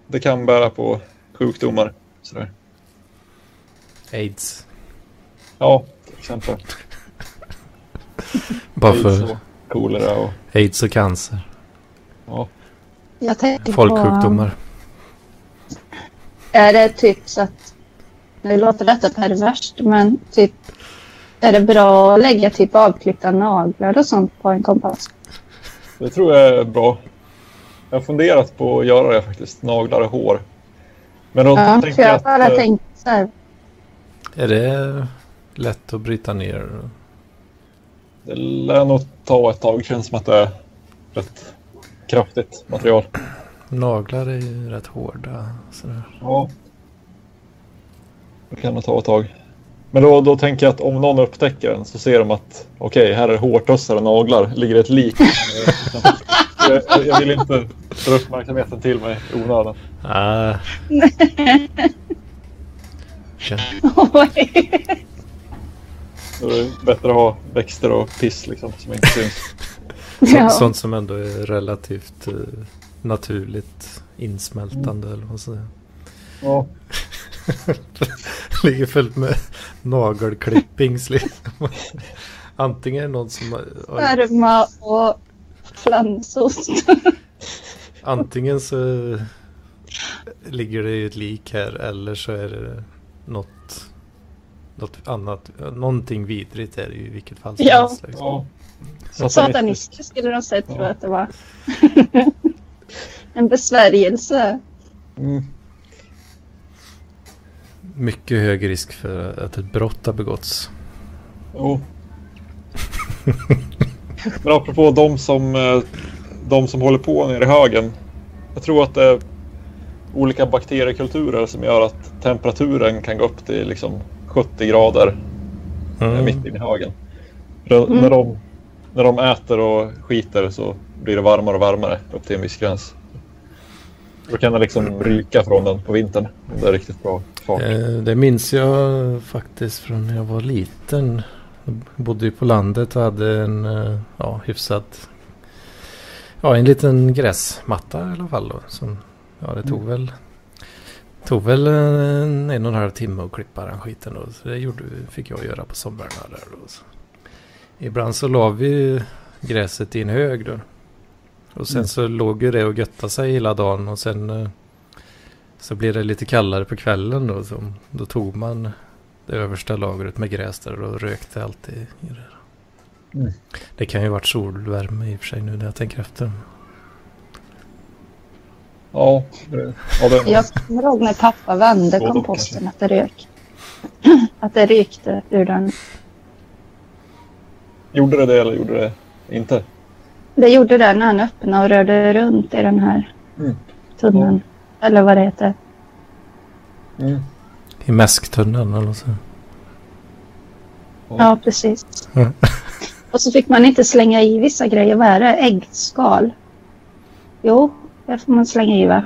Det kan bära på sjukdomar. Sådär. Aids. Ja, till exempel. Bara Aids för och kolera och... aids och cancer. Ja. Jag tänker Folksjukdomar. på... Är det typ så att... Nu låter detta perverst men typ... Är det bra att lägga typ avklippta naglar och sånt på en kompost? Det tror jag är bra. Jag har funderat på att göra det faktiskt. Naglar och hår. Men då Ja, tänker jag jag att... bara eh, tänkte så här. Är det lätt att bryta ner? Det lär nog ta ett tag. Det känns som att det är rätt kraftigt material. Naglar är ju rätt hårda. Sådär. Ja. Det kan nog ta ett tag. Men då, då tänker jag att om någon upptäcker den så ser de att okej, här är hårtussar och naglar. Ligger ett lik. jag, jag- vill inte dra uppmärksamheten till mig i onödan. Så det är bättre att ha växter och piss liksom som inte syns. Ja. Sånt som ändå är relativt eh, naturligt insmältande. Eller vad man säger. Ja. Ligger fullt med nagelklippings. Liksom. Antingen är det någon som har, Sperma och flansost. Antingen så ligger det ett lik här eller så är det något, något annat. Någonting vidrigt är det ju i vilket fall som Ja. helst. Liksom. ja. Satanister skulle de säga tror Ja. jag att det var. en besvärjelse. Mm. Mycket hög risk för att ett brott har begåtts. Jo. Men apropå de som, eh, de som håller på nere i högen. jag tror att det är olika bakteriekulturer som gör att temperaturen kan gå upp till liksom 70 grader Mm. mitt inne i hagen. För Mm. När, de, när de äter och skiter så blir det varmare och varmare upp till en viss gräns. Då kan det liksom ryka från den på vintern det är riktigt bra fart. Eh, Det minns jag faktiskt från när jag var liten. Jag bodde ju på landet och hade en eh, ja, hyfsat... Ja, en liten gräsmatta i alla fall. Då, som, ja, det tog väl... Tog väl en, en och en halv timme att klippa den skiten. Då, så det gjorde, fick jag göra på somrarna där. Då, så. Ibland så la vi gräset i en hög då. Och sen Mm. så låg ju det och götta sig hela dagen och sen... så blir det lite kallare på kvällen då. Så då tog man det översta lagret med gräs där och rökte alltid i det. Mm. Det kan ju varit solvärme i och för sig nu när jag tänker efter. Ja, det, ja det, Jag kommer ihåg när pappa vände Både komposten att det rök. Att det rykte ur den. gjorde det det eller gjorde det inte? Det gjorde det när han öppnade och rörde runt i den här Mm. Eller vad det heter. Mm. I mäsktunneln eller så. Ja, precis. Mm. Och så fick man inte slänga i vissa grejer. Vad är det? Äggskal? Jo, det får man slänga i va?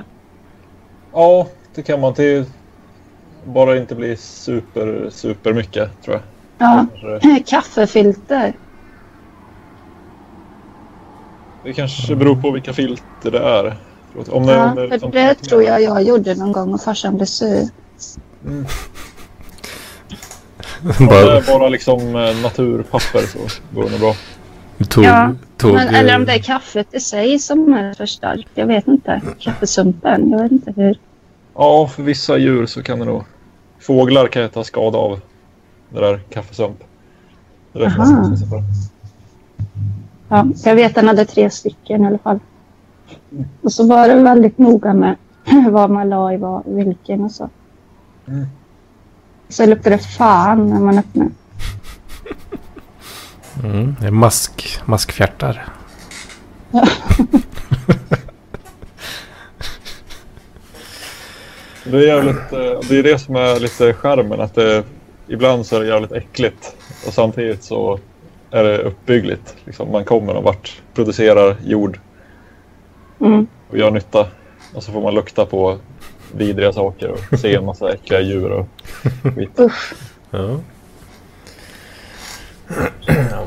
Ja, det kan man till. Bara inte bli super, super mycket tror jag. Ja, Kanske- kaffefilter. Det kanske beror på vilka filter det är. Om det, Ja, om det, för det tror jag jag gjorde någon gång och farsan blev sur. Mm. Om det Bara är bara liksom eh, naturpapper så går det nog bra. tog, Ja, tog, Men, eller om eh, det är kaffet i sig som är för starkt. Jag vet inte. Kaffesumpen. Jag vet inte hur. Ja, för vissa djur så kan det nog... Fåglar kan ju ta skada av det där kaffesump. Det är därför man ska Aha. Ja, jag vet den hade tre stycken i alla fall. Och så var det väldigt noga med vad man la i vad, vilken och så. Mm. Så luktade det fan när man öppnade. mm, det är mask, maskfjärtar. Det är jävligt, eh, det är det som är lite skärmen att det ibland så är det jävligt äckligt och samtidigt så är det uppbyggligt. Liksom man kommer någon vart, producerar jord Mm. och gör nytta och så får man lukta på vidriga saker och se en massa äckliga djur och skit. Ja. ja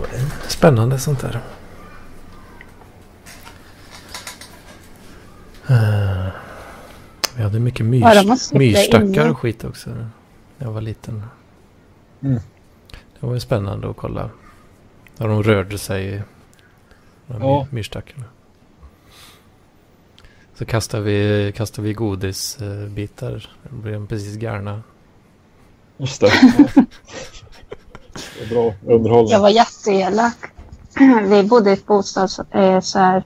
spännande sånt där. Eh, Vi hade mycket myrs, Ja, myrstackar inne. och skit också när jag var liten. Mm. Det var ju spännande att kolla. När de rörde sig. De Ja. my- myrstackarna. Så kastade vi, kastade vi godisbitar. De blev precis galna. Just det. Det är bra underhållning. Jag var jätteelak. Vi bodde i ett bostads... Eh, så här,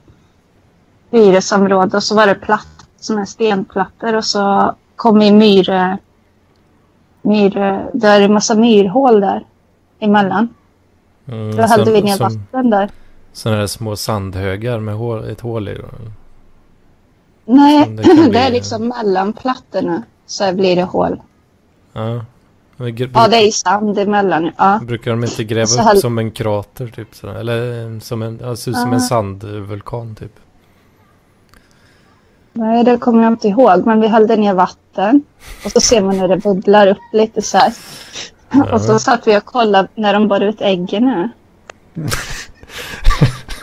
hyresområde och så var det platt, som är stenplattor och så kom i myre... myre det är en massa myrhål där emellan. Mm, Då hällde vi ner som- vatten där. Sådana där små sandhögar med hål, ett hål i. Då. Nej, det det, bli, är ja. liksom mellan plattorna så blir det hål. Ja. Ja, det är i sand emellan. Ja. Brukar de inte gräva Så upp som en krater typ? Sådär? Eller eh, som en, ja, ut som en sandvulkan typ? Nej, det kommer jag inte ihåg. Men vi hällde ner vatten. Och så ser man hur det bubblar upp lite så här. Och så satt vi och kollade när de bar ut äggen här.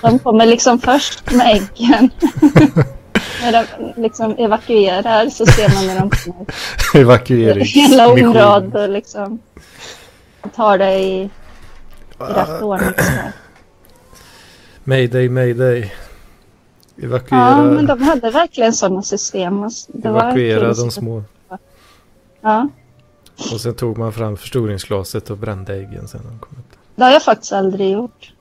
De kommer liksom först med äggen. när de liksom evakuerar så ser man när de kommer. Hela Evakueringsmission. området och liksom tar det i, i rätt ordning. Så här. Mayday, mayday. Evakuera, Ja, men de hade verkligen sådana system. och Det var evakuera kul de små. Ja, Och sen tog man fram förstoringsglaset och brände äggen sen de kom ut. det har jag faktiskt aldrig gjort.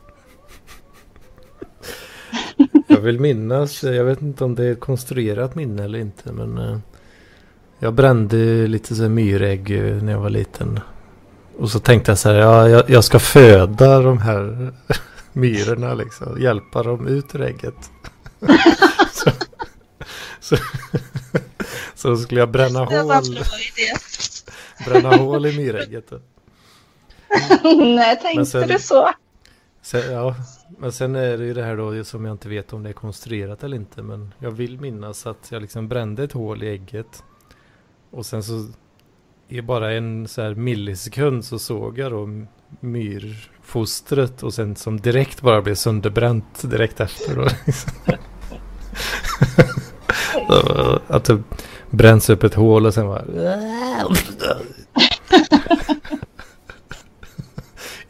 Jag vill minnas, jag vet inte om det är ett konstruerat minne eller inte. Men eh, jag brände lite så myrägg eh, när jag var liten. Och så tänkte jag så här, ja, jag, jag ska föda de här myrorna liksom. Hjälpa dem ut ur ägget. så, Så, så skulle jag bränna hål, bränna hål i myrägget. Nej, tänkte sen- du så? Sen, ja, men sen är det ju det här då som jag inte vet om det är konstruerat eller inte. Men jag vill minnas att jag liksom brände ett hål i ägget. Och sen så i bara en så här millisekund så såg jag då myrfostret och sen som direkt bara blev sönderbränt direkt efter. Då. liksom. att det bränns upp ett hål och sen bara...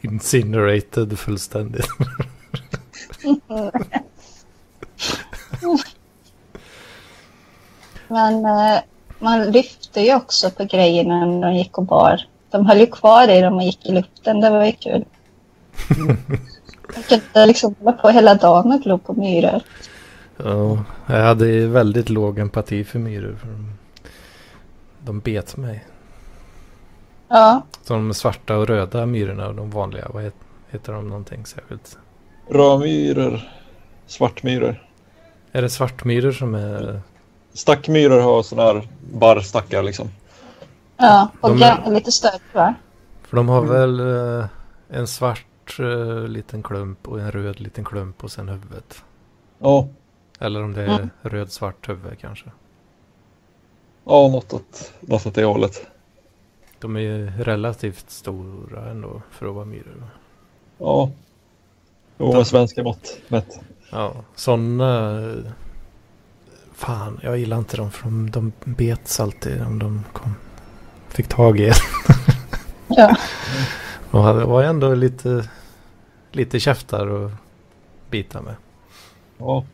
Incinerated fullständigt. Men eh, man lyfte ju också på grejerna när de gick och bar. De höll ju kvar i dem och gick i luften. Det var ju kul. Jag kunde liksom hålla på hela dagen och glo på myror. Ja, jag hade väldigt låg empati för myror. För de, de bet mig. Ja, Så de svarta och röda myrorna, de vanliga, vad het, heter de någonting särskilt? Rödmyror, svartmyror. Är det svartmyror som är... Stackmyror har sådana här barrstackar liksom. ja. och De är- lite större va? För de har väl eh, en svart eh, liten klump och en röd liten klump och sen huvudet. Ja, Eller om det är Mm. röd-svart huvud kanske. ja något, åt, något åt det hållet. De är ju relativt stora ändå för att vara myror. Ja. Med svenska mått mätt. Ja, sådana... Fan, jag gillar inte dem för de, de bets alltid om de kom, fick tag i en. Ja. De hade- var ändå lite, lite käftar och bita med. Ja.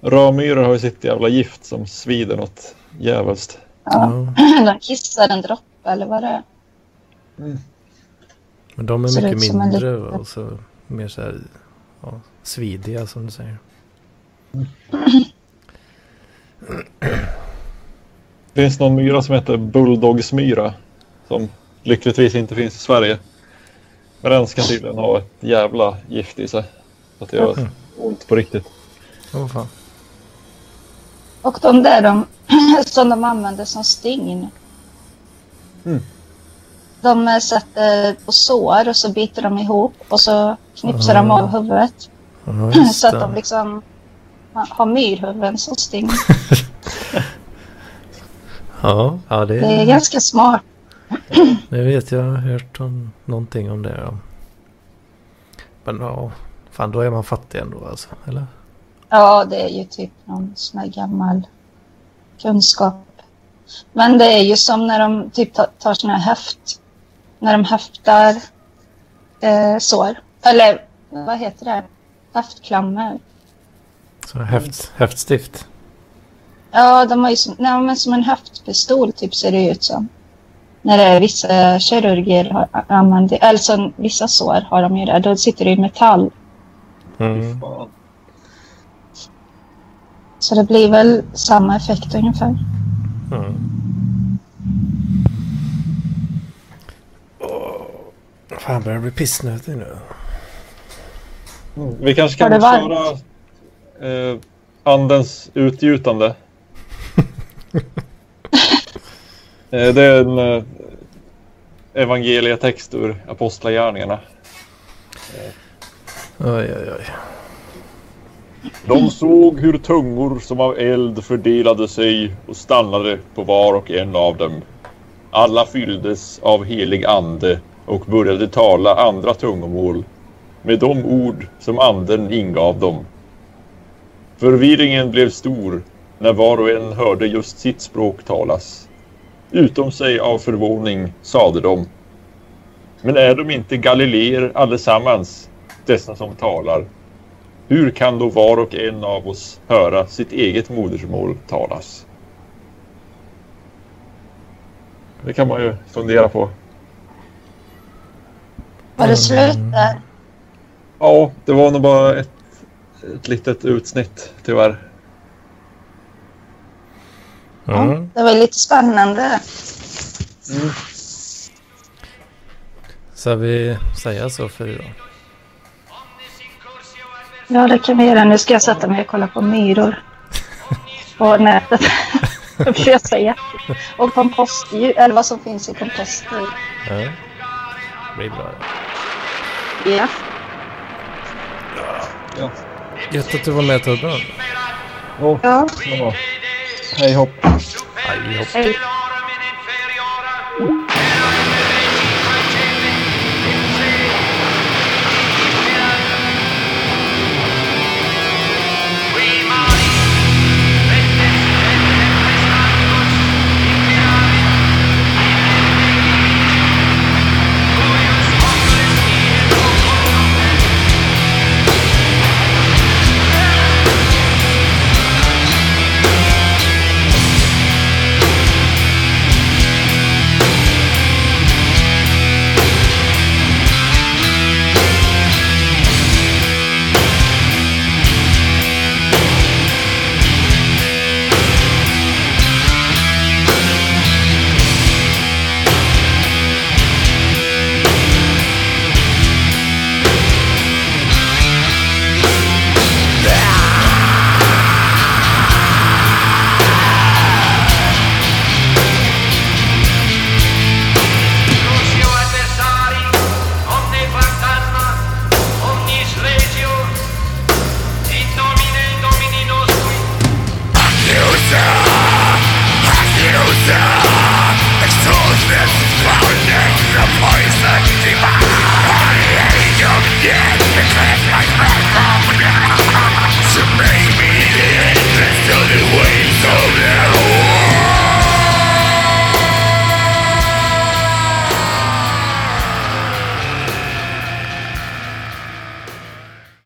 Rödmyror har ju sitt jävla gift som svider något jävligt. ja. De kissar en droppe eller vad det är. Men de är Ser mycket mindre liten- och så mer så här ja, svidiga som du säger. Det finns någon myra som heter bulldogsmyra. Som lyckligtvis inte finns i Sverige. Men den ska tydligen ha ett jävla gift i sig. Så att det gör Mhm. ont på riktigt. Åh fan. Och de där de, som de använder som sting. Mm. De eh, sätter på sår och så biter de ihop och så knipsar de Ah. av huvudet. Ja, just Så att de liksom har myrhuvuden som sting. Ja, ja det, Det är ganska smart. det vet jag. Jag har hört om, någonting om det. Ja. Men ja, fan då är man fattig ändå alltså. Eller? Ja, det är ju typ någon sån här gammal kunskap. Men det är ju som när de typ tar, tar såna här häft. När de häftar eh, sår. Eller vad heter det? Häftklammer. Så häft, häftstift. Ja, de har ju som, nej, men som en häftpistol typ ser det ut som. När det är vissa kirurger har använt eller så, vissa sår har de ju det. Då sitter det i metall. Mm. Så det blir väl samma effekt ungefär. Mm. Fan jag börjar bli pissnödig nu. Mm. Vi kanske kan köra eh, andens utgjutande. eh, det är en eh, evangelietext ur Apostlagärningarna. Oj, oj, oj. De såg hur tungor som av eld fördelade sig och stannade på var och en av dem. Alla fylldes av helig ande och började tala andra tungomål med de ord som anden ingav dem. Förvirringen blev stor när var och en hörde just sitt språk talas. Utom sig av förvåning sade de. Men är de inte galileer allesammans, dessa som talar? Hur kan då var och en av oss höra sitt eget modersmål talas? Det kan man ju fundera på. Var det slut där? Ja, det var nog bara ett, ett litet utsnitt tyvärr. Mm. Det var lite spännande. Ska vi säga så för idag? Ja, det kan vi göra. Nu ska jag sätta mig och kolla på myror. på nätet. för jag säga. Och kompostdjur, eller vad som finns i kompostdjur. Ja. Blir bra. Ja. Ja. Gött att du var med Torbjörn. Oh, ja. Hej hopp. Aj, hopp. Hej.